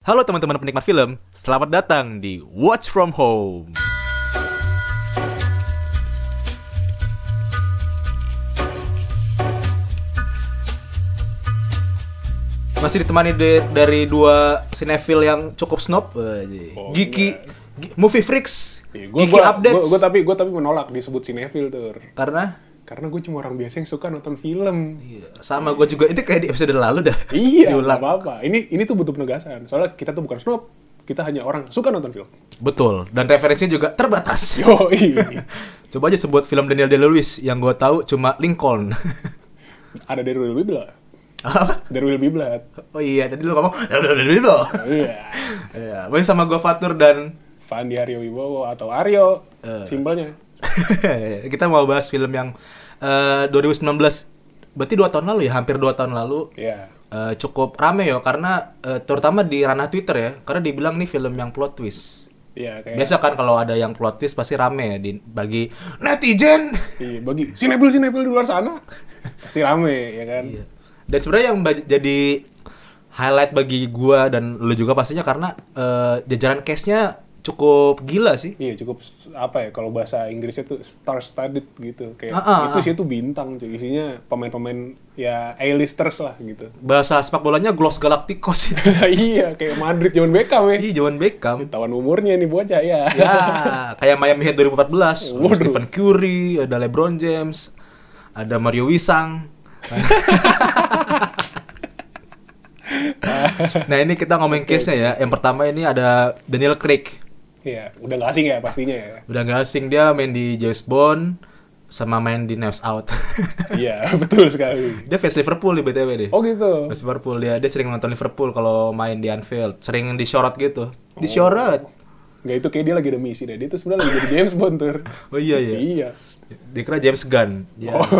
Halo teman-teman penikmat film, selamat datang di Watch From Home. Masih ditemani de- dari dua sinetfil yang cukup snob. Oh, Giki, iya. Movie freaks, Iya, Giki updates. Gue tapi gue tapi menolak disebut sinetfil tuh. Karena Karena gue cuma orang biasa yang suka nonton film. iya, sama gue juga itu kayak di episode lalu dah. Iya, nggak Diulang. apa-apa. Ini ini tuh butuh penegasan. Soalnya kita tuh bukan snob, kita hanya orang suka nonton film. Betul, dan referensinya juga terbatas. Yo, iya. Coba aja sebut film Daniel Day-Lewis yang gue tahu cuma Lincoln. Ada There Will Be Blood. Apa? There Will Be Blood. Oh iya, tadi lu ngomong dulu. Iya. Iya, masih sama gue Fatur dan Fandi Aryo Wibowo atau Aryo. Eh. Simpelnya. kita mau bahas film yang eh, 2019 berarti dua tahun lalu ya, hampir dua tahun lalu Iya. eh, cukup rame ya karena eh, terutama di ranah Twitter ya, karena dibilang nih film yang plot twist. Iya, kayak Biasa kan kalau ada yang plot twist pasti rame ya di, bagi netizen. Iya, bagi sinetfil sinetfil di luar sana pasti rame ya kan. Iya. Dan sebenarnya yang jadi highlight bagi gua dan lu juga pastinya karena eh, jajaran case-nya cukup gila sih. Iya cukup apa ya kalau bahasa Inggrisnya tuh star studded gitu kayak Ah, ah, itu ah. sih itu bintang cuy isinya pemain-pemain ya A-listers lah gitu. Bahasa sepak bolanya Gloss Galacticos. iya kayak Madrid zaman Beckham ya. Ih, Johan Beckham. Tawan umurnya nih bocah ya. Ya, kayak Miami Heat 2014. Ada Waduh. Stephen Curry, ada LeBron James, ada Mario Wisang. nah ini kita ngomongin case-nya ya. Yang pertama ini ada Daniel Craig. Iya, udah gak asing ya pastinya ya. Udah gak asing dia main di James Bond sama main di Knives Out. Iya, betul sekali. dia fans Liverpool di BTW deh. Oh gitu. Fans Liverpool dia dia sering nonton Liverpool kalau main di Anfield, sering disorot gitu. Disorot. Nggak itu kayak dia lagi ada misi deh. Dia tuh sebenarnya lagi jadi James Bond tuh. Oh iya iya. Iya. Dikira James Gunn. Ya. Oh.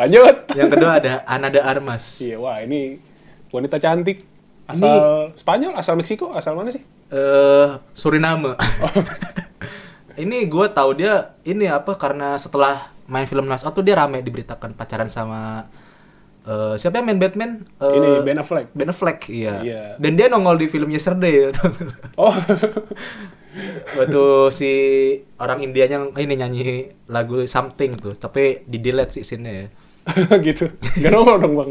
Lanjut. Yang kedua ada Ana de Armas. Iya, wah ini wanita cantik. Asal Spanyol, asal Meksiko, asal mana sih? eh Suriname. ini gue tahu dia ini apa karena setelah main film Knives Out tuh dia rame diberitakan pacaran sama eh siapa yang main Batman? Eh, Ini Ben Affleck. Ben Affleck, iya. Iya. Dan dia nongol di film Yesterday. Oh, Waktu si orang Indianya ini nyanyi lagu Something tuh, tapi di delete sih scene-nya ya. gitu. Gak nongol dong bang.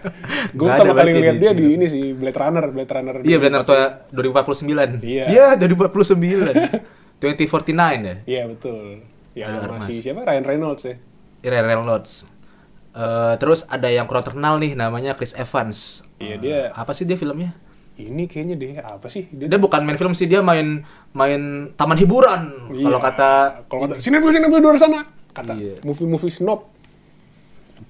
Gue pertama kali ngeliat di- dia di ini sih Blade Runner, Blade Runner. Iya benar tuh 2049. Iya. Iya, 2049. 2049 ya. Iya betul. Ya masih siapa Ryan Reynolds ya. Ryan Reynolds. Eh, terus ada yang kurang terkenal nih namanya Chris Evans. Iya, Eh, dia- apa sih dia filmnya? Ini kayaknya deh apa sih? Dia, Dia bukan main film sih, dia main main taman hiburan. Iya. Kalau kata kalau kata sinetron sinetron di luar sana kata Iya. movie-movie snob.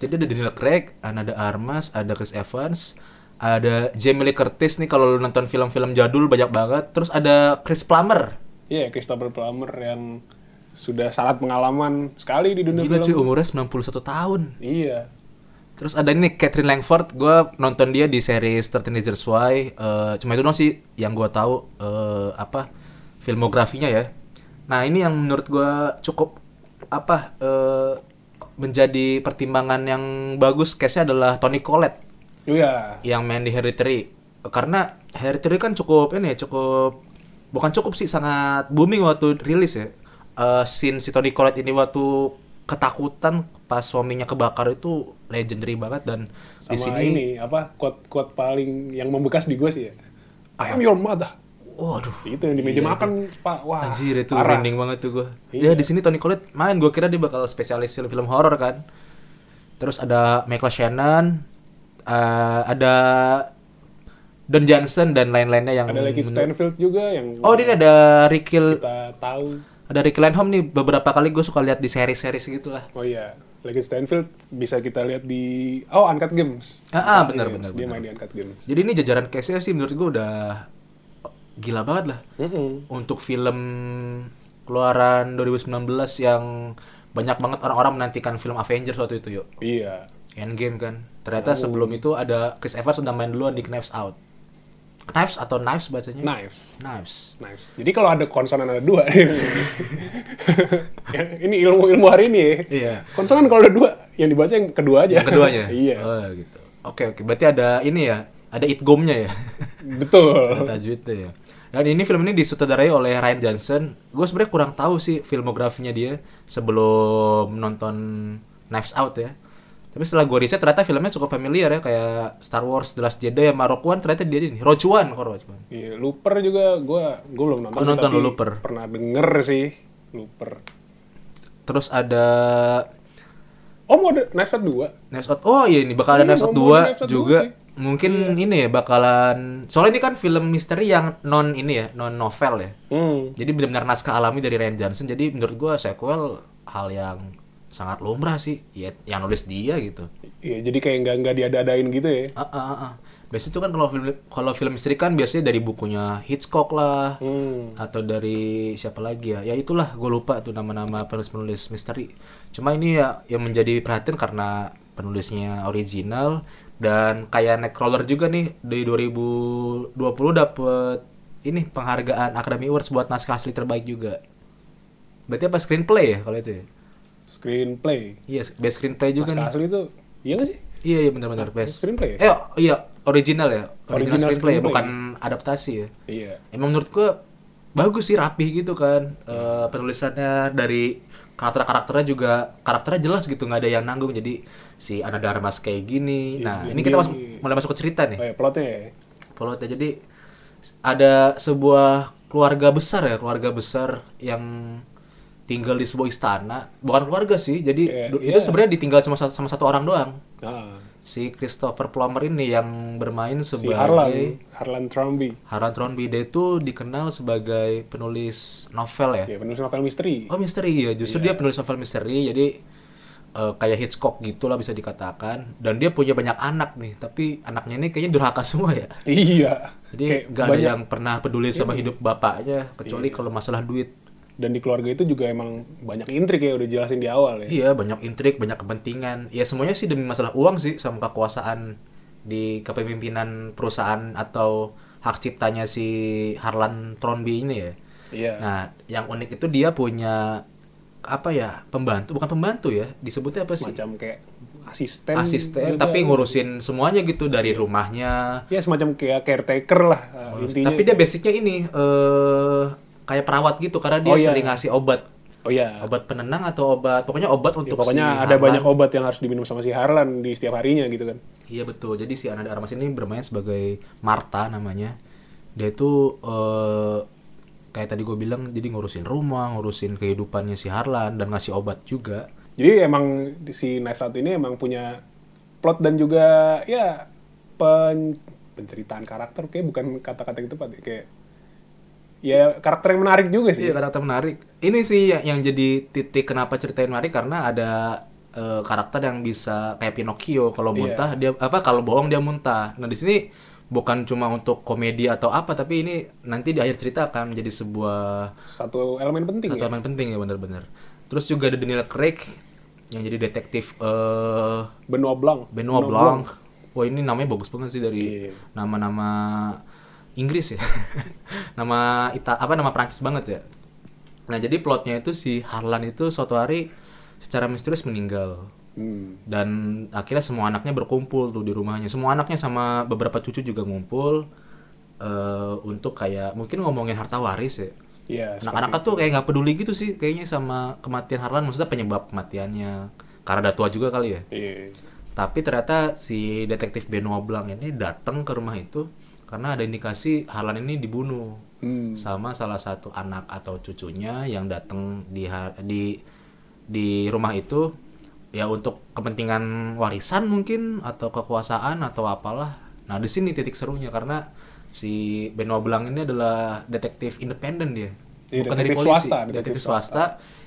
Jadi ada Daniel Craig, ada Armas, ada Chris Evans, ada Jamie Lee Curtis nih kalau lu nonton film-film jadul banyak banget. Terus ada Chris Plummer. Iya, Christopher Plummer yang sudah sangat pengalaman sekali di dunia Gila cuy, film. umurnya 91 tahun. Iya. Terus ada ini Catherine Langford, gue nonton dia di series 13 Reasons Why. Eh, cuma itu dong sih yang gue tahu eh, apa filmografinya ya. Nah ini yang menurut gue cukup apa eh, menjadi pertimbangan yang bagus case-nya adalah Tony Collette Iya. yang main di Hereditary. Karena Hereditary kan cukup ini ya, cukup bukan cukup sih sangat booming waktu rilis ya. Eh, scene si Tony Collette ini waktu ketakutan pas suaminya kebakar itu legendary banget dan Sama di sini ini apa quote quote paling yang membekas di gue sih ya. I am your mother. Waduh Itu yang di meja Iya, makan, Pak. Wah. anjir itu parah. merinding banget tuh gue Iya. ya di sini Tony Collette main gue kira dia bakal spesialis film-film horor kan terus ada Michael Shannon eh, ada Don Johnson dan lain-lainnya yang Ada Lucky Stanfield juga yang oh ini ada Ricky kita tahu. ada Ricky Lanham nih beberapa kali gue suka lihat di seri-seri gitu lah Oh iya, Lucky Stanfield bisa kita lihat di oh Uncut Games. Ah, ah, benar, Yes, benar, Dia benar. main di Uncut Games. jadi ini jajaran case-nya sih menurut gue udah gila banget lah Mm-mm. untuk film keluaran 2019 yang banyak banget orang-orang menantikan film Avengers waktu itu yuk Iya. Endgame kan ternyata sebelum itu ada Chris Evans sudah main duluan di Knives Out Knives atau Knives bacanya Knives. Knives Nice. Jadi kalau ada konsonan ada dua. Ya, ini ilmu-ilmu hari ini ya. iya Konsonan kalau ada dua, yang dibaca yang kedua aja. yang keduanya iya. oh gitu oke oke berarti ada ini ya ada itgomnya ya. Betul. Ada tajwidnya ya. Dan ini film ini disutradarai oleh Ryan Johnson. Gue sebenarnya kurang tahu sih filmografinya dia sebelum nonton Knives Out ya. Tapi setelah gue riset ternyata filmnya cukup familiar ya kayak Star Wars The Last Jedi sama Rogue One ternyata dia ini Rogue One kok Rogue One. Iya, Looper juga gua gua belum nonton Oh, sih, nonton tapi Looper. Pernah denger sih Looper. Terus ada Oh, mau ada Knives Out 2? Knives Out. Oh iya ini bakal ada Iya, Knives Out mau- mau ada 2 Knives Out juga. 2 sih. Mungkin ini ya bakalan soalnya ini kan film misteri yang non ini ya, non novel ya. Hmm. Jadi benar-benar naskah alami dari Ryan Johnson. Jadi menurut gua sequel hal yang sangat lumrah sih. Ya yang nulis dia gitu. Iya, jadi kayak nggak nggak diada-adain gitu ya. Ah, ah, ah. Biasanya tuh kan kalau film kalau film misteri kan biasanya dari bukunya Hitchcock lah Hmm. atau dari siapa lagi ya? Ya itulah gue lupa tuh nama-nama penulis-penulis misteri. Cuma ini ya yang menjadi perhatian karena penulisnya original dan kayak Nightcrawler juga nih di 2020 dapet ini penghargaan Academy Awards buat naskah asli terbaik juga. Berarti apa screenplay ya kalau itu ya? Screenplay. Iya, best screenplay juga Naskah nih. asli itu iya nggak sih? Iya iya benar-benar best. screenplay ya? Eh iya original ya. Original, Original screenplay, ya, screenplay. bukan adaptasi ya. Iya. Emang menurut gua bagus sih rapih gitu kan. Eh, penulisannya dari karakter-karakternya juga karakternya jelas gitu nggak ada yang nanggung jadi si Ana Darmas kayak gini. Iya, Nah, dia- ini kita dia masuk di- mulai masuk ke cerita nih. Oh ya, plotnya ya. Plotnya jadi ada sebuah keluarga besar ya, keluarga besar yang tinggal di sebuah istana. Bukan keluarga sih, jadi Kayak, du- iya. itu sebenarnya ditinggal sama satu, sama satu orang doang. Nah, Si Christopher Plummer ini yang bermain si sebagai Harlan, Harlan Tromby. Harlan Thrombey dia itu dikenal sebagai penulis novel ya. Ya, penulis novel misteri. Oh misteri ya, justru Iya. dia penulis novel misteri, jadi eh, kayak Hitchcock gitulah bisa dikatakan. Dan dia punya banyak anak nih, tapi anaknya ini kayaknya durhaka semua ya. Iya. Jadi Kayak nggak ada banyak- yang pernah peduli sama hidup bapaknya, kecuali Iya. kalau masalah duit. Dan di keluarga itu juga emang banyak intrik ya udah jelasin di awal ya. Iya, banyak intrik, banyak kepentingan. Ya semuanya sih demi masalah uang sih sama kekuasaan di kepemimpinan perusahaan atau hak ciptanya si Harlan Thrombey ini ya. Iya. Nah, yang unik itu dia punya apa ya pembantu bukan pembantu ya disebutnya apa sih semacam kayak asisten. asisten juga. tapi ngurusin semuanya gitu dari rumahnya Ya semacam kayak caretaker lah uh, intinya. tapi dia basicnya ini eh kayak perawat gitu karena dia Oh, iya. sering ngasih obat Oh iya. obat penenang atau obat pokoknya obat Ya, untuk pokoknya si ada Harlan. banyak obat yang harus diminum sama si Harlan di setiap harinya gitu kan. Iya betul. Jadi si Ananda Armas ini bermain sebagai Marta namanya. Dia itu eh, kayak tadi gue bilang jadi ngurusin rumah, ngurusin kehidupannya si Harlan dan ngasih obat juga. Jadi emang si Knives Out ini emang punya plot dan juga ya pen, penceritaan karakter kayak bukan kata-kata yang tepat ya kayak ya karakter yang menarik juga sih. Iya karakter menarik. Ini sih yang, yang jadi titik kenapa ceritain menarik karena ada eh, karakter yang bisa kayak Pinocchio kalau Iya. muntah dia apa kalau bohong dia muntah. Nah di sini bukan cuma untuk komedi atau apa tapi ini nanti di akhir cerita akan menjadi sebuah Satu elemen penting satu ya. elemen penting ya benar-benar. Terus juga ada Daniel Craig yang jadi detektif eh Benoit Blanc. Benoit Blanc. Wah ini namanya bagus banget sih dari Iya. nama-nama Inggris ya. nama Ita apa nama Prancis banget ya. Nah jadi plotnya itu si Harlan itu suatu hari secara misterius meninggal Hmm. dan akhirnya semua anaknya berkumpul tuh di rumahnya. Semua anaknya sama beberapa cucu juga ngumpul eh, untuk kayak mungkin ngomongin harta waris ya. Iya. Anak-anak tuh kayak nggak peduli gitu sih kayaknya sama kematian Harlan maksudnya penyebab kematiannya karena udah tua juga kali ya. Iya. Tapi ternyata si detektif Benoit Blanc ini datang ke rumah itu karena ada indikasi Harlan ini dibunuh Hmm. sama salah satu anak atau cucunya yang datang di di di rumah itu ya untuk kepentingan warisan mungkin atau kekuasaan atau apalah. Nah, di sini titik serunya karena si Benoit Blanc ini adalah detektif independen dia. Iya, Bukan dari polisi, swasta, detektif, detektif swasta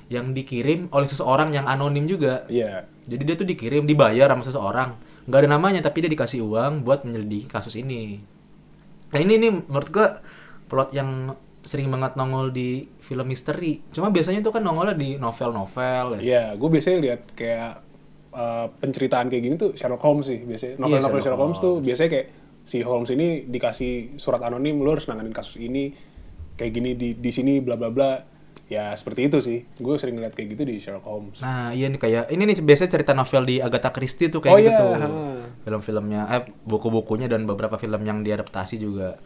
yang dikirim oleh seseorang yang anonim juga. Iya. Jadi dia tuh dikirim, dibayar sama seseorang. Nggak ada namanya, tapi dia dikasih uang buat menyelidiki kasus ini. Nah ini nih menurut gua plot yang sering banget nongol di film misteri. Cuma biasanya tuh kan nongolnya di novel-novel ya. Iya, gue biasanya lihat kayak uh, penceritaan kayak gini tuh Sherlock Holmes sih biasanya. Novel-novel Iya, Sherlock Sherlock Holmes tuh biasanya kayak si Holmes ini dikasih surat anonim lu harus nanganin kasus ini kayak gini di di sini bla bla bla. Ya seperti itu sih. Gue sering ngeliat kayak gitu di Sherlock Holmes. Nah iya nih kayak ini nih biasanya cerita novel di Agatha Christie tuh kayak Oh gitu iya, tuh. ha. Film-filmnya eh buku-bukunya dan beberapa film yang diadaptasi juga.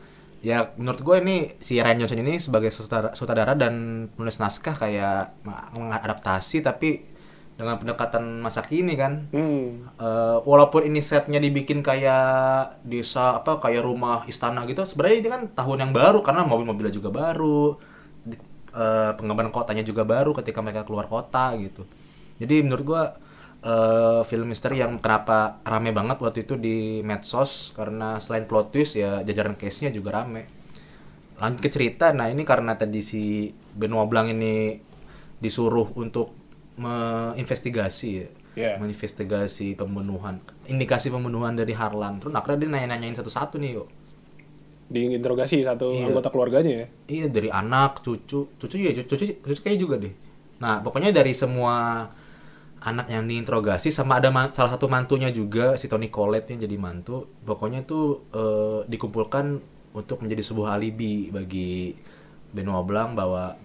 Ya menurut gue ini si Ryan Johnson ini sebagai sutradara, sutradara dan penulis naskah kayak mengadaptasi tapi dengan pendekatan masa kini kan. Hmm. Eh, walaupun ini setnya dibikin kayak desa apa kayak rumah istana gitu sebenarnya ini kan tahun yang baru karena mobil-mobilnya juga baru eh, pengembangan kotanya juga baru ketika mereka keluar kota gitu. Jadi menurut gua eh, film misteri yang kenapa rame banget waktu itu di medsos karena selain plot twist ya jajaran case-nya juga rame lanjut ke cerita nah ini karena tadi si Benoit Blanc ini disuruh untuk menginvestigasi ya Ya. menginvestigasi pembunuhan indikasi pembunuhan dari Harlan terus akhirnya dia nanya-nanyain satu-satu nih yuk Diinterogasi satu Iya. anggota keluarganya ya. iya dari anak cucu cucu ya cucu cucu, cucu kayak juga deh nah pokoknya dari semua anak yang diinterogasi sama ada man- salah satu mantunya juga si Tony Collette yang jadi mantu pokoknya tuh eh, dikumpulkan untuk menjadi sebuah alibi bagi Benoit Blanc bahwa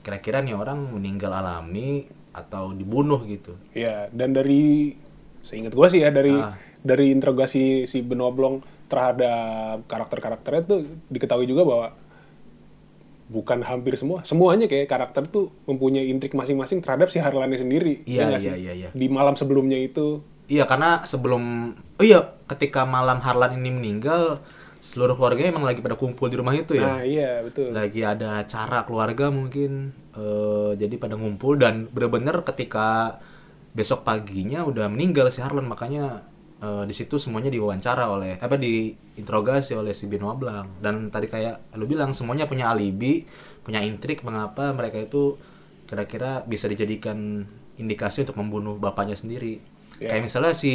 kira-kira nih orang meninggal alami atau dibunuh gitu Iya, dan dari seingat gua sih ya dari Ah. dari interogasi si Benoit Blanc terhadap karakter-karakternya tuh diketahui juga bahwa bukan hampir semua, semuanya kayak karakter tuh mempunyai intrik masing-masing terhadap si Harlan sendiri. Iya, ya iya, sih? iya, iya. Di malam sebelumnya itu. Iya karena sebelum oh iya ketika malam Harlan ini meninggal seluruh keluarganya emang lagi pada kumpul di rumah itu Nah, ya. iya, betul. Lagi ada acara keluarga mungkin eh, jadi pada ngumpul dan bener-bener ketika besok paginya udah meninggal si Harlan makanya eh, di situ semuanya diwawancara oleh apa diinterogasi oleh si Benoit Blanc dan tadi kayak lu bilang semuanya punya alibi, punya intrik mengapa mereka itu kira-kira bisa dijadikan indikasi untuk membunuh bapaknya sendiri. Ya. Kayak misalnya si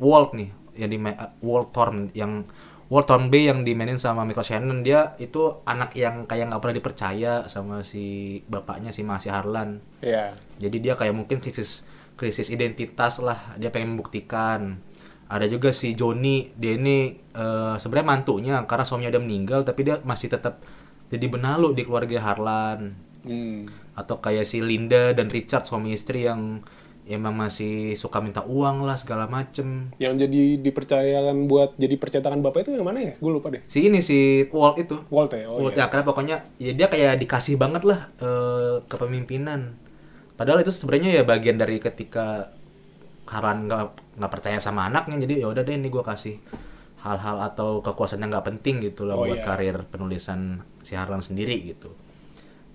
Walt nih, yang di Walt Thorne yang Walt Thornby yang dimainin sama Michael Shannon dia itu anak yang kayak nggak pernah dipercaya sama si bapaknya si Masih Harlan. Iya. Jadi dia kayak mungkin krisis krisis identitas lah, dia pengen membuktikan. Ada juga si Johnny, dia ini eh, sebenarnya mantunya karena suaminya udah meninggal tapi dia masih tetap jadi benalu di keluarga Harlan. Hmm. Atau kayak si Linda dan Richard suami istri yang emang masih suka minta uang lah segala macem. Yang jadi dipercayakan buat jadi percetakan bapak itu yang mana ya? Gue lupa deh. Si ini si Walt itu. Walt ya? Oh, Walt iya. ya karena pokoknya ya dia kayak dikasih banget lah eh, kepemimpinan. Padahal itu sebenarnya ya bagian dari ketika Harlan nggak nggak percaya sama anaknya jadi ya udah deh ini gue kasih hal-hal atau kekuasaan yang nggak penting gitu lah Oh, buat iya. karir penulisan si Harlan sendiri gitu.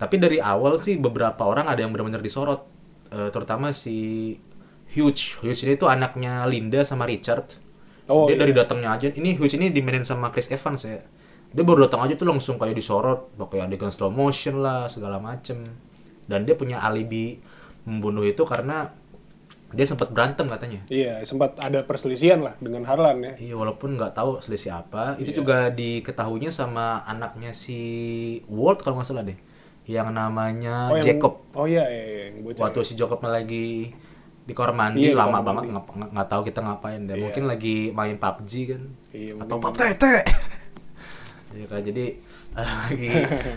Tapi dari awal sih beberapa orang ada yang benar-benar disorot, Eh, terutama si Hugh. Hugh ini tuh anaknya Linda sama Richard. Oh, dia iya. dari datangnya aja, ini Hugh ini dimainin sama Chris Evans ya. Dia baru datang aja tuh langsung kayak disorot, pakai adegan slow motion lah segala macem. Dan dia punya alibi membunuh itu karena dia sempat berantem katanya. Iya, sempat ada perselisihan lah dengan Harlan ya. Iya walaupun nggak tahu selisih apa, itu Iya. juga diketahuinya sama anaknya si Walt kalau nggak salah deh, yang namanya Oh, yang- Jacob. Oh iya, iya, iya. Waktu si Jacobnya lagi di kamar mandi Iya, lama kamar banget nggak tahu kita ngapain deh. Iya. Mungkin lagi main PUBG kan. Iya, Atau pap tete. Iya kan jadi lagi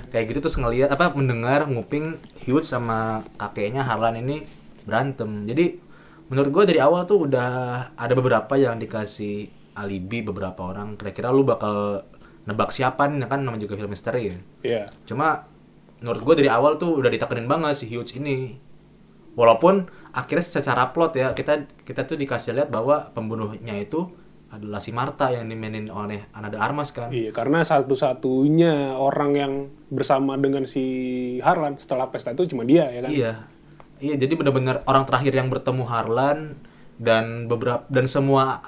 kayak gitu terus ngelihat apa mendengar nguping Hugh sama kakeknya Harlan ini berantem. Jadi menurut gue dari awal tuh udah ada beberapa yang dikasih alibi beberapa orang. Kira-kira lu bakal nebak siapa nih kan namanya juga film misteri ya. Iya. Cuma menurut gue dari awal tuh udah ditekenin banget si Hughes ini. Walaupun akhirnya secara plot ya kita kita tuh dikasih lihat bahwa pembunuhnya itu adalah si Marta yang dimainin oleh Ana de Armas kan. Iya, karena satu-satunya orang yang bersama dengan si Harlan setelah pesta itu cuma dia ya kan. Iya. Iya, jadi benar-benar orang terakhir yang bertemu Harlan dan beberapa dan semua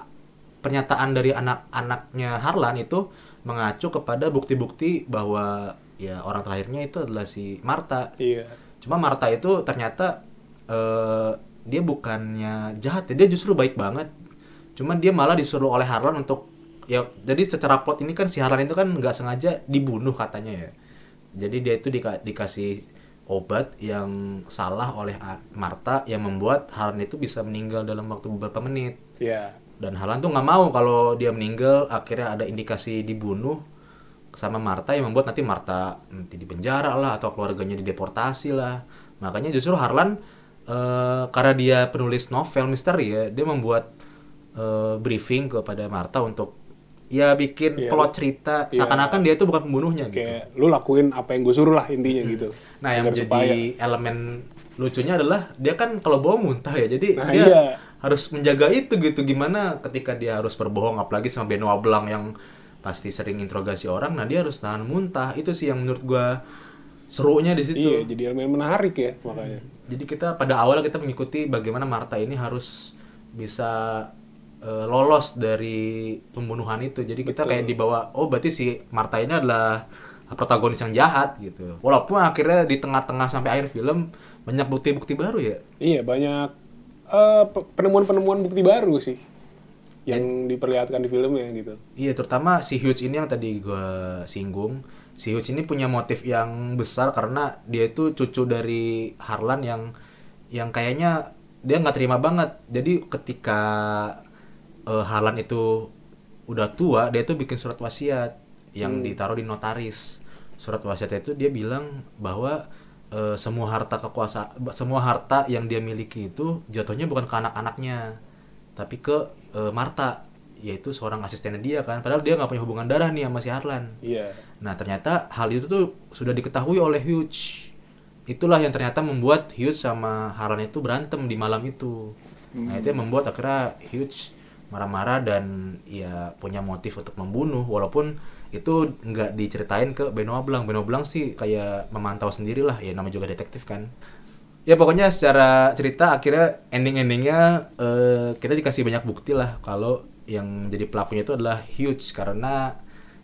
pernyataan dari anak-anaknya Harlan itu mengacu kepada bukti-bukti bahwa ya orang terakhirnya itu adalah si Marta. Iya. Cuma Marta itu ternyata eh, dia bukannya jahat, ya, dia justru baik banget. Cuma dia malah disuruh oleh Harlan untuk ya jadi secara plot ini kan si Harlan itu kan nggak sengaja dibunuh katanya ya. Jadi dia itu dika- dikasih obat yang salah oleh Marta yang membuat Harlan itu bisa meninggal dalam waktu beberapa menit. Iya. Dan Harlan tuh nggak mau kalau dia meninggal akhirnya ada indikasi dibunuh sama Marta yang membuat nanti Marta nanti dipenjara lah atau keluarganya dideportasi lah. Makanya justru Harlan eh, karena dia penulis novel misteri ya, dia membuat eh, briefing kepada Martha untuk ya bikin Iya. plot cerita Iya. seakan-akan dia itu bukan pembunuhnya gitu. kayak lu lakuin apa yang gue suruh lah intinya gitu Nah, yang jadi supaya- elemen lucunya adalah dia kan kalau bohong muntah ya. Jadi Nah, dia iya. harus menjaga itu gitu. Gimana ketika dia harus berbohong apalagi sama Benoit Blanc yang pasti sering interogasi orang. Nah, dia harus tahan muntah. Itu sih yang menurut gua serunya di situ. iya jadi elemen menarik ya makanya Jadi kita pada awal kita mengikuti bagaimana Martha ini harus bisa eh, lolos dari pembunuhan itu. Jadi kita Betul. kayak dibawa oh berarti si Martha ini adalah protagonis yang jahat gitu. Walaupun akhirnya di tengah-tengah sampai akhir film banyak bukti-bukti baru ya. iya banyak eh, pe- penemuan-penemuan bukti baru sih yang diperlihatkan di filmnya gitu Iya, terutama si Hughes ini yang tadi gua singgung. Si Hughes ini punya motif yang besar karena dia itu cucu dari Harlan yang yang kayaknya dia nggak terima banget. Jadi ketika eh, Harlan itu udah tua, dia tuh bikin surat wasiat yang ditaruh di notaris. Surat wasiat itu dia bilang bahwa eh, semua harta kekuasaan, semua harta yang dia miliki itu jatuhnya bukan ke anak-anaknya, tapi ke eh, Marta, yaitu seorang asistennya dia kan. Padahal dia nggak punya hubungan darah nih sama si Harlan. iya Nah ternyata hal itu tuh sudah diketahui oleh Hughes. Itulah yang ternyata membuat Hughes sama Harlan itu berantem di malam itu. Nah itu yang membuat akhirnya Hughes marah-marah dan ya punya motif untuk membunuh. Walaupun itu nggak diceritain ke Benoit Blanc. Benoit Blanc sih kayak memantau sendirilah. Ya namanya juga detektif kan. Ya pokoknya secara cerita akhirnya ending-endingnya eh, kita dikasih banyak bukti lah kalau yang jadi pelakunya itu adalah Hughes karena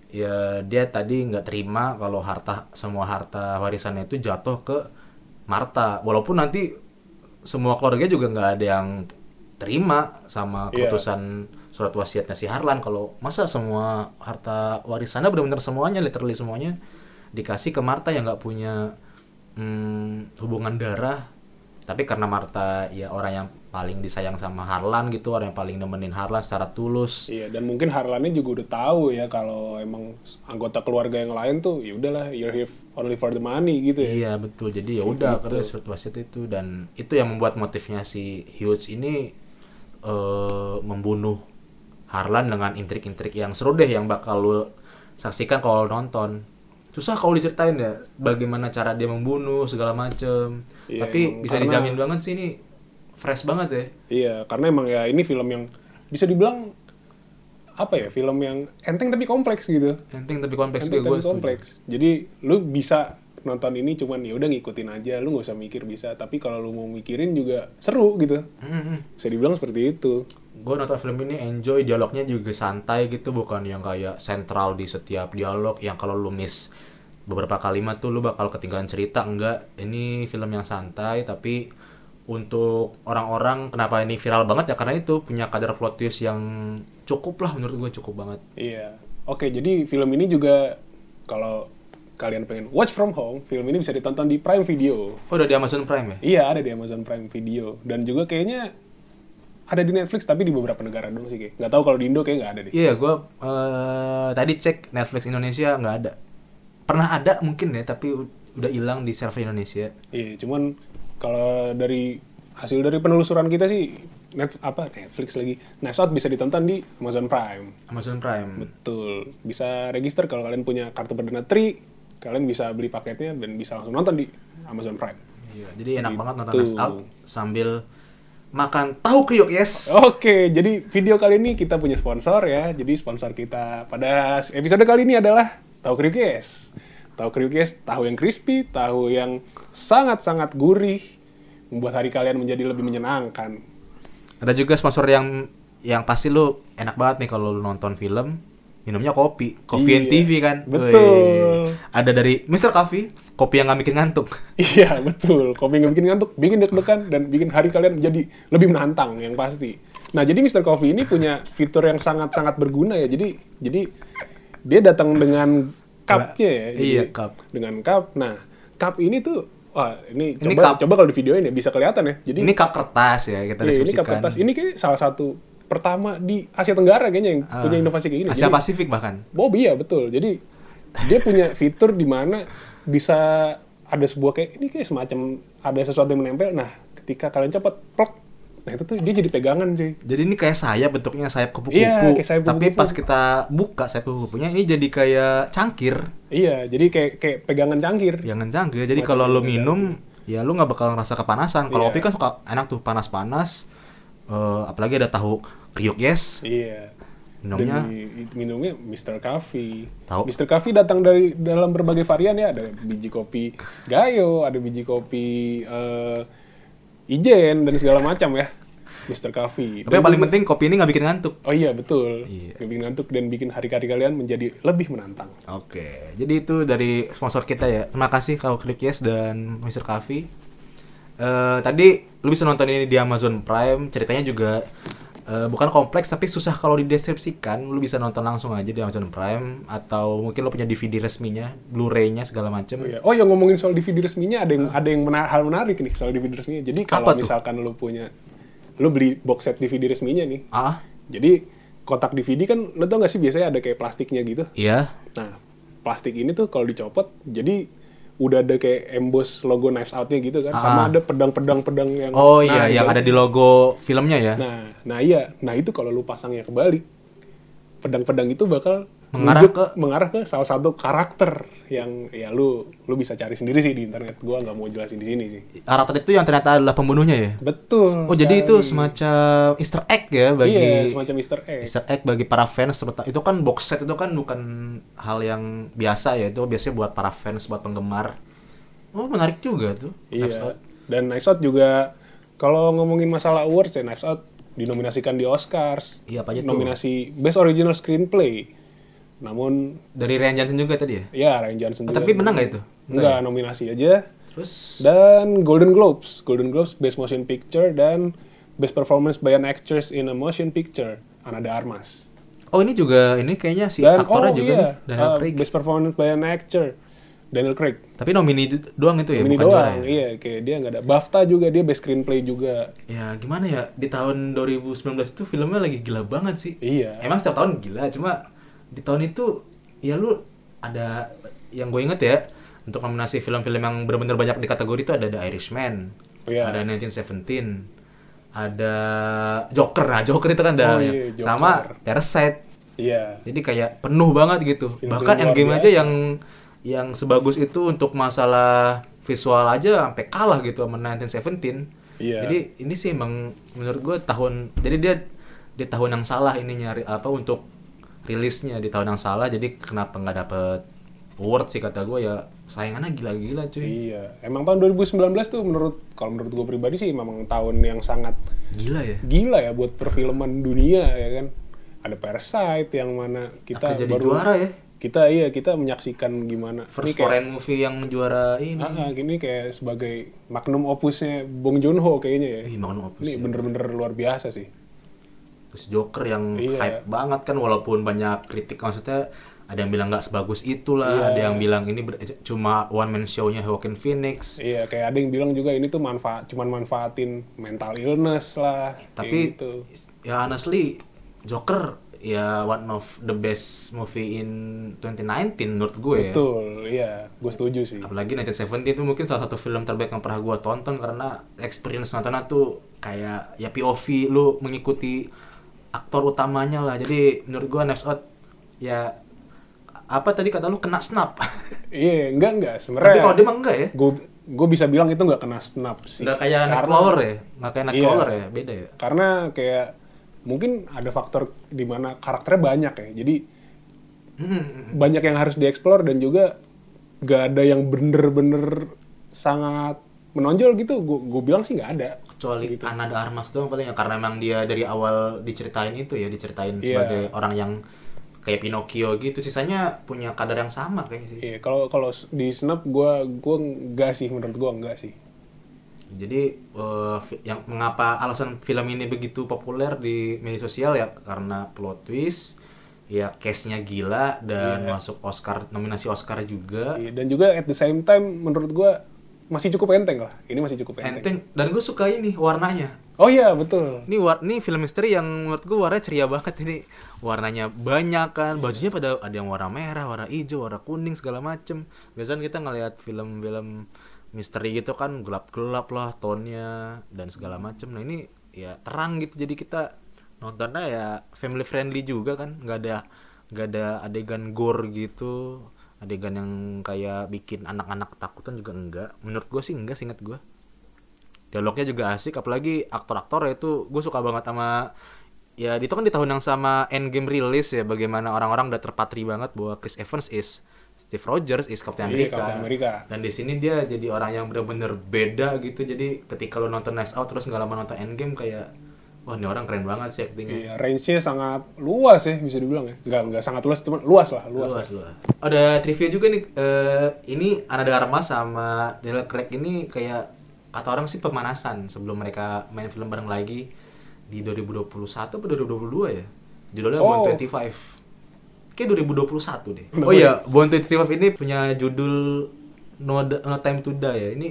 ya dia tadi nggak terima kalau harta semua harta warisannya itu jatuh ke Marta walaupun nanti semua keluarga juga nggak ada yang terima sama Iya. keputusan surat wasiatnya si Harlan kalau masa semua harta warisannya benar-benar semuanya literally semuanya dikasih ke Marta yang nggak punya hmm, hubungan darah tapi karena Marta ya orang yang paling disayang sama Harlan gitu orang yang paling nemenin Harlan secara tulus Iya, dan mungkin Harlannya juga udah tahu ya kalau emang anggota keluarga yang lain tuh ya udahlah you're here only for the money gitu ya. Iya betul. Jadi ya udah akhirnya surat wasiat itu dan itu yang membuat motifnya si Hughes ini eh, membunuh Harlan dengan intrik-intrik yang seru deh yang bakal lu saksikan kalau nonton. Susah kalau diceritain ya bagaimana cara dia membunuh segala macem. Iya, Tapi emang bisa karena- dijamin banget sih ini fresh banget ya. Iya, karena emang ya ini film yang bisa dibilang apa ya film yang enteng tapi kompleks gitu. Enteng tapi kompleks Enteng tapi kompleks. Jadi lu bisa nonton ini cuman ya udah ngikutin aja, lu nggak usah mikir bisa. Tapi kalau lu mau mikirin juga seru gitu. Bisa dibilang seperti itu. gue nonton film ini enjoy dialognya juga santai gitu bukan yang kayak sentral di setiap dialog yang kalau lu miss beberapa kalimat tuh lu bakal ketinggalan cerita enggak ini film yang santai tapi untuk orang-orang kenapa ini viral banget ya karena itu punya kadar plot twist yang cukup lah menurut gue cukup banget Iya. Oke, jadi film ini juga kalau kalian pengen watch from home, film ini bisa ditonton di Prime Video. oh udah di Amazon Prime ya Iya, ada di Amazon Prime Video dan juga kayaknya ada di Netflix tapi di beberapa negara dong sih kayak. Nggak tahu kalau di Indo kayak nggak ada deh. iya gue eh, tadi cek Netflix Indonesia nggak ada pernah ada mungkin ya tapi udah hilang di server Indonesia Iya, cuman kalau dari hasil dari penelusuran kita sih net apa Netflix lagi. Knives Out bisa ditonton di Amazon Prime. Amazon Prime Betul. Bisa register kalau kalian punya kartu Perdana Tri, kalian bisa beli paketnya dan bisa langsung nonton di Amazon Prime. Iya, jadi enak Gitu. banget nonton Knives Out sambil makan tahu kriuk, yes. Oke, jadi video kali ini kita punya sponsor ya. Jadi sponsor kita pada episode kali ini adalah Tahu Kriuk Yes. Tahu Kriuk Yes, tahu yang crispy, tahu yang sangat-sangat gurih, membuat hari kalian menjadi lebih menyenangkan. Ada juga sponsor yang yang pasti lu enak banget nih kalau lu nonton film minumnya kopi, and Iya, TV kan. betul. Wih. Ada dari Mr. Coffee, kopi yang nggak bikin ngantuk. Iya, betul. Kopi nggak bikin ngantuk, bikin deg-degan, dan bikin hari kalian jadi lebih menantang, yang pasti. Nah, jadi Mr. Coffee ini punya fitur yang sangat-sangat berguna ya. Jadi, jadi dia datang dengan cupnya ya. Iya, Jadi, cup. Dengan cup. Nah, cup ini tuh, wah ini, Ini coba cup. coba kalau di video ini bisa kelihatan ya. Jadi Ini cup kertas ya kita iya, ini cup kertas. Ini kayak salah satu pertama di Asia Tenggara kayaknya yang Ah, punya inovasi kayak gini. Asia Jadi- Pasifik bahkan. Oh iya betul. Jadi dia punya fitur di mana bisa ada sebuah kayak ini kayak semacam ada sesuatu yang menempel. Nah, ketika kalian cepat plek nah itu tuh dia jadi pegangan cuy Jadi ini kayak sayap bentuknya sayap kupu-kupu. Iya, kayak sayap Tapi kupu-kupu. pas kita buka sayap kupu-kupunya ini jadi kayak cangkir. iya jadi kayak kayak pegangan cangkir Jangan cangkir. Jadi kalau lo pegangan. minum ya lu nggak bakal ngerasa kepanasan. Kalau Iya. kopi kan suka enak tuh panas-panas. Eh, apalagi ada tahu kriuk yes. iya Minumnya Dan di- minumnya Mr. Coffee. Tahu. Mr. Coffee datang dari dalam berbagai varian ya, ada biji kopi Gayo, ada biji kopi eh, Ijen dan segala macam ya. Mr. Coffee. Tapi Dan yang paling penting kopi ini nggak bikin ngantuk. Oh iya betul. Iya. Bikin ngantuk dan bikin hari-hari kalian menjadi lebih menantang. Oke, jadi itu dari sponsor kita ya. Terima kasih kalau Click Yes dan Mr. Coffee. Eh, tadi lu bisa nonton ini di Amazon Prime. Ceritanya juga eh, bukan kompleks tapi susah kalau dideskripsikan. Lu bisa nonton langsung aja di Amazon Prime atau mungkin lu punya DVD resminya, Blu-ray-nya segala macem. Oh, iya. oh yang ngomongin soal DVD resminya ada yang ada yang mena- hal menarik nih soal DVD resminya. Jadi kalau misalkan lu punya lu beli box set DVD resminya nih. Ah, Jadi kotak DVD kan lu tau gak sih biasanya ada kayak plastiknya gitu. iya. Nah, plastik ini tuh kalau dicopot jadi udah ada kayak emboss logo Knives Out-nya gitu kan. Ah. Sama ada pedang-pedang pedang yang Oh Nah, iya, yang balik- ada di logo filmnya ya. Nah, nah iya. Nah, itu kalau lu pasangnya kebalik pedang-pedang itu bakal Mengarah ke- mengarah ke salah satu karakter yang ya lu lu bisa cari sendiri sih di internet. Gua nggak mau jelasin di sini sih. Karakter itu yang ternyata adalah pembunuhnya ya. Betul. Oh, jadi itu sekali. semacam Easter egg ya bagi Iya, semacam Easter egg. Easter egg bagi para fans terutama itu kan box set itu kan bukan hal yang biasa ya itu biasanya buat para fans buat penggemar oh menarik juga tuh Knives Iya. Out. Dan Knives Out juga kalau ngomongin masalah awards ya Knives Out dinominasikan di Oscars. Iya, apa aja tuh? Nominasi Best Original Screenplay. Namun dari Ryan Johnson juga tadi ya ya Ryan Johnson Oh, juga. tapi menang nggak itu? Enggak, nominasi aja. terus Dan Golden Globes, Golden Globes Best Motion Picture dan Best Performance by an Actress in a Motion Picture, Ana de Armas. oh ini juga ini kayaknya si Dan aktornya oh juga iya, nih Daniel uh, Craig Best Performance by an Actor, Daniel Craig. tapi nomini doang itu ya Ini bukan juara doang, ya iya, kayak dia nggak ada. BAFTA juga dia Best Screenplay juga. ya gimana ya di tahun 2019 itu filmnya lagi gila banget sih Iya. Emang setiap tahun gila, cuma di tahun itu ya lu ada yang gue inget ya untuk nominasi film-film yang benar-benar banyak di kategori itu ada The Irishman, Oh, iya. ada 1917, ada Joker, nah Joker itu kan ada Oh, yang- iya, Joker. sama Parasite. Iya. Jadi kayak penuh banget gitu. Film Bahkan Endgame biasa. aja yang yang sebagus itu untuk masalah visual aja sampai kalah gitu sama 1917. Iya. Jadi ini sih emang menurut gue tahun jadi dia di tahun yang salah ini nyari apa untuk rilisnya di tahun yang salah jadi kenapa nggak dapet award sih kata gue ya sayangannya gila-gila cuy Iya. Emang tahun 2019 tuh menurut kalau menurut gue pribadi sih memang tahun yang sangat gila ya gila ya buat perfilman dunia ya kan. Ada Parasite yang mana kita jadi baru juara ya kita iya kita menyaksikan gimana first ini kayak foreign movie yang juara ini ah, ah, gini kayak sebagai magnum opusnya Bong Joon Ho kayaknya ya. Ih, makan opus Ini ya. bener-bener luar biasa sih. Joker yang Iya. hype banget kan walaupun banyak kritik maksudnya ada yang bilang nggak sebagus itulah Iya. ada yang bilang ini cuma one man show-nya Joaquin Phoenix Iya, kayak ada yang bilang juga ini tuh manfaat cuman manfaatin mental illness lah. tapi gitu. ya honestly Joker ya one of the best movie in 2019 menurut gue ya betul, iya, gue setuju sih. apalagi 1917 itu mungkin salah satu film terbaik yang pernah gue tonton karena experience nontonnya tuh kayak ya POV lu mengikuti aktor utamanya lah jadi menurut gue Knives Out ya apa tadi kata lu kena snap Iya, enggak enggak tapi sebenarnya. kalau dia mah enggak ya gue gue bisa bilang itu nggak kena snap sih. nggak kayak Karena- ya nggak kayak Iya. Nightcrawler ya beda ya Karena kayak mungkin ada faktor di mana karakternya banyak ya. Jadi Hmm, banyak yang harus dieksplor dan juga gak ada yang bener-bener sangat menonjol gitu. Gue bilang sih nggak ada. Kecuali Gitu. Ana de Armas doang paling ya karena emang dia dari awal diceritain itu ya diceritain Iya. sebagai orang yang kayak Pinocchio gitu sisanya punya kadar yang sama kayaknya sih Iya, kalau kalau di snap gue gue nggak sih menurut gue nggak sih. jadi fi- yang mengapa alasan film ini begitu populer di media sosial ya karena plot twist ya case-nya gila dan Iya. masuk Oscar nominasi Oscar juga Iya, dan juga at the same time menurut gue masih cukup enteng lah. Ini masih cukup enteng. enteng dan gue suka ini warnanya Oh iya betul. Ini war ini film misteri yang menurut gue warnanya ceria banget ini. Warnanya banyak kan, bajunya pada ada yang warna merah, warna hijau, warna kuning segala macem. Biasanya kita ngelihat film-film misteri gitu kan gelap-gelap lah tonnya dan segala macem. Nah ini ya terang gitu jadi kita nontonnya ya family friendly juga kan nggak ada nggak ada adegan gore gitu adegan yang kayak bikin anak-anak ketakutan juga enggak menurut gue sih enggak seinget gue dialognya juga asik apalagi aktor-aktor itu gue suka banget sama ya itu kan di tahun yang sama Endgame rilis ya bagaimana orang-orang udah terpatri banget bahwa Chris Evans is Steve Rogers is Captain America. Captain America. Dan di sini dia jadi orang yang bener-bener beda gitu. Jadi ketika lo nonton Knives Out terus nggak lama nonton Endgame kayak wah ini orang keren banget sih actingnya. Iya, range-nya sangat luas ya bisa dibilang ya. Enggak enggak sangat luas, cuma luas lah, luas. Luas, luas. Ada trivia juga nih. eh ini Ana de Armas sama Daniel Craig ini kayak kata orang sih pemanasan sebelum mereka main film bareng lagi di 2021 atau 2022 ya. Judulnya Oh. Bond 25. Kayak 2021 deh. Oh iya, Bond 25 ini punya judul No, no Time to Die ya. Ini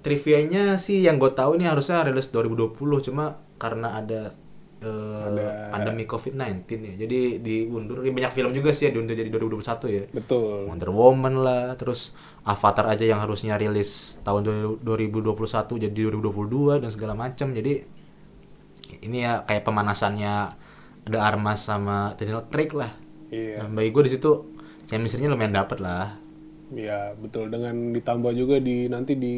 trivianya sih yang gue tahu ini harusnya rilis 2020 cuma karena ada Ada- pandemi COVID-19 ya. Jadi diundur. Ini banyak film juga sih yang diundur jadi 2021 ya. Betul. Wonder Woman lah, terus Avatar aja yang harusnya rilis tahun 2021 jadi 2022 dan segala macam. Jadi ini ya kayak pemanasannya ada Armas sama Daniel Craig lah. Iya. Dan bagi gue di situ chemistry-nya lumayan dapet lah. Iya, betul dengan ditambah juga di nanti di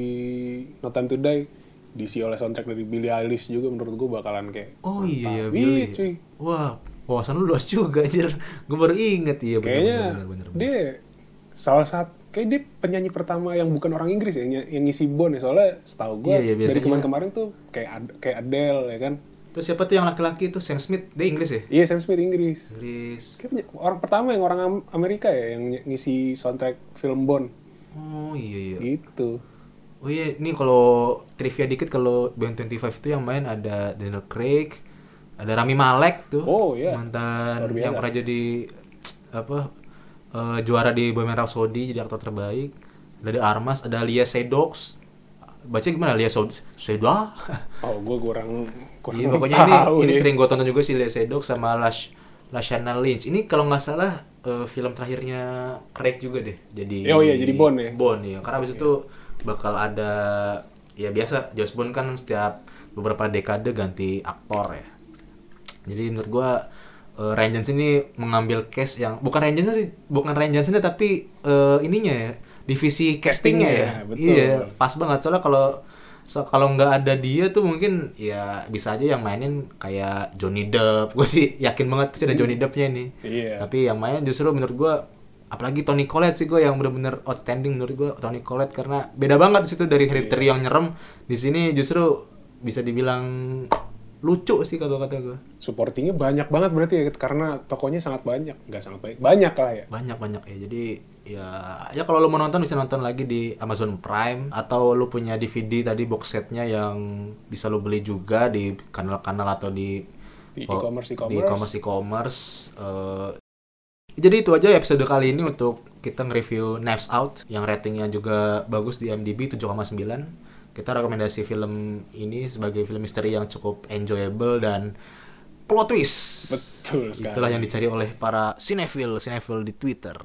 No Time to Die diisi oleh soundtrack dari Billie Eilish juga menurut gua bakalan kayak Oh iya ya. Iya, cuy. Wah, wawasan lu luas juga anjir. Gue baru inget iya bener, Kayaknya bener, bener, bener. dia salah satu kayak dia penyanyi pertama yang bukan orang Inggris ya yang, ngisi Bond ya soalnya setahu gua Iya, iya, dari kemarin-kemarin tuh kayak Ad- kayak Adele ya kan. Terus siapa tuh yang laki-laki itu Sam Smith? Dia Inggris ya? Iya Sam Smith Inggris. Inggris. Kayak penye- orang pertama yang orang Am- Amerika ya yang ngisi soundtrack film Bond Oh iya iya. gitu. Oh iya, ini kalau trivia dikit kalau Band 25 itu yang main ada Daniel Craig, ada Rami Malek tuh. Oh, iya. Mantan yang pernah jadi apa eh, juara di Bohemian Rhapsody jadi aktor terbaik. Ada The Armas, ada Lia Sedox. Baca gimana Lia Seda? Oh, gue kurang kurang Iya, pokoknya ini tahu ini ya. sering gue tonton juga si Lia Sedox sama Lash Lashana Lynch. Ini kalau nggak salah eh, film terakhirnya Craig juga deh. Jadi Oh iya, jadi Bond ya? Bond ya. Karena abis itu bakal ada ya biasa James Bond kan setiap beberapa dekade ganti aktor ya. Jadi menurut gua eh, Ryan Johnson ini mengambil case yang bukan Ryan Johnson sih, bukan Ryan Johnson tapi eh, ininya ya, divisi castingnya ya. Castingnya, betul. Iya, pas banget soalnya kalau so- kalau nggak ada dia tuh mungkin ya bisa aja yang mainin kayak Johnny Depp. Gue sih yakin banget pasti ada Johnny Deppnya nih. Iya. Tapi yang main justru menurut gua apalagi Tony Collette sih gue yang bener-bener outstanding menurut gua Tony Collette karena beda banget di situ dari Hereditary Iya. yang nyerem. Di sini justru bisa dibilang lucu sih kalau kata gue supportingnya banyak banget berarti ya karena tokonya sangat banyak. Nggak sangat banyak banyak lah ya. Banyak banyak ya. Jadi ya ya kalau lo mau nonton bisa nonton lagi di Amazon Prime atau lo punya DVD tadi box setnya yang bisa lo beli juga di kanal-kanal atau di Di e-commerce, e-commerce. di e-commerce e-commerce Eh, jadi itu aja episode kali ini untuk kita nge-review Knives Out yang ratingnya juga bagus di IMDb 7,9 kita rekomendasi film ini sebagai film misteri yang cukup enjoyable dan plot twist. Betul sekali. Itulah yang dicari oleh para sinefil, sinefil di Twitter.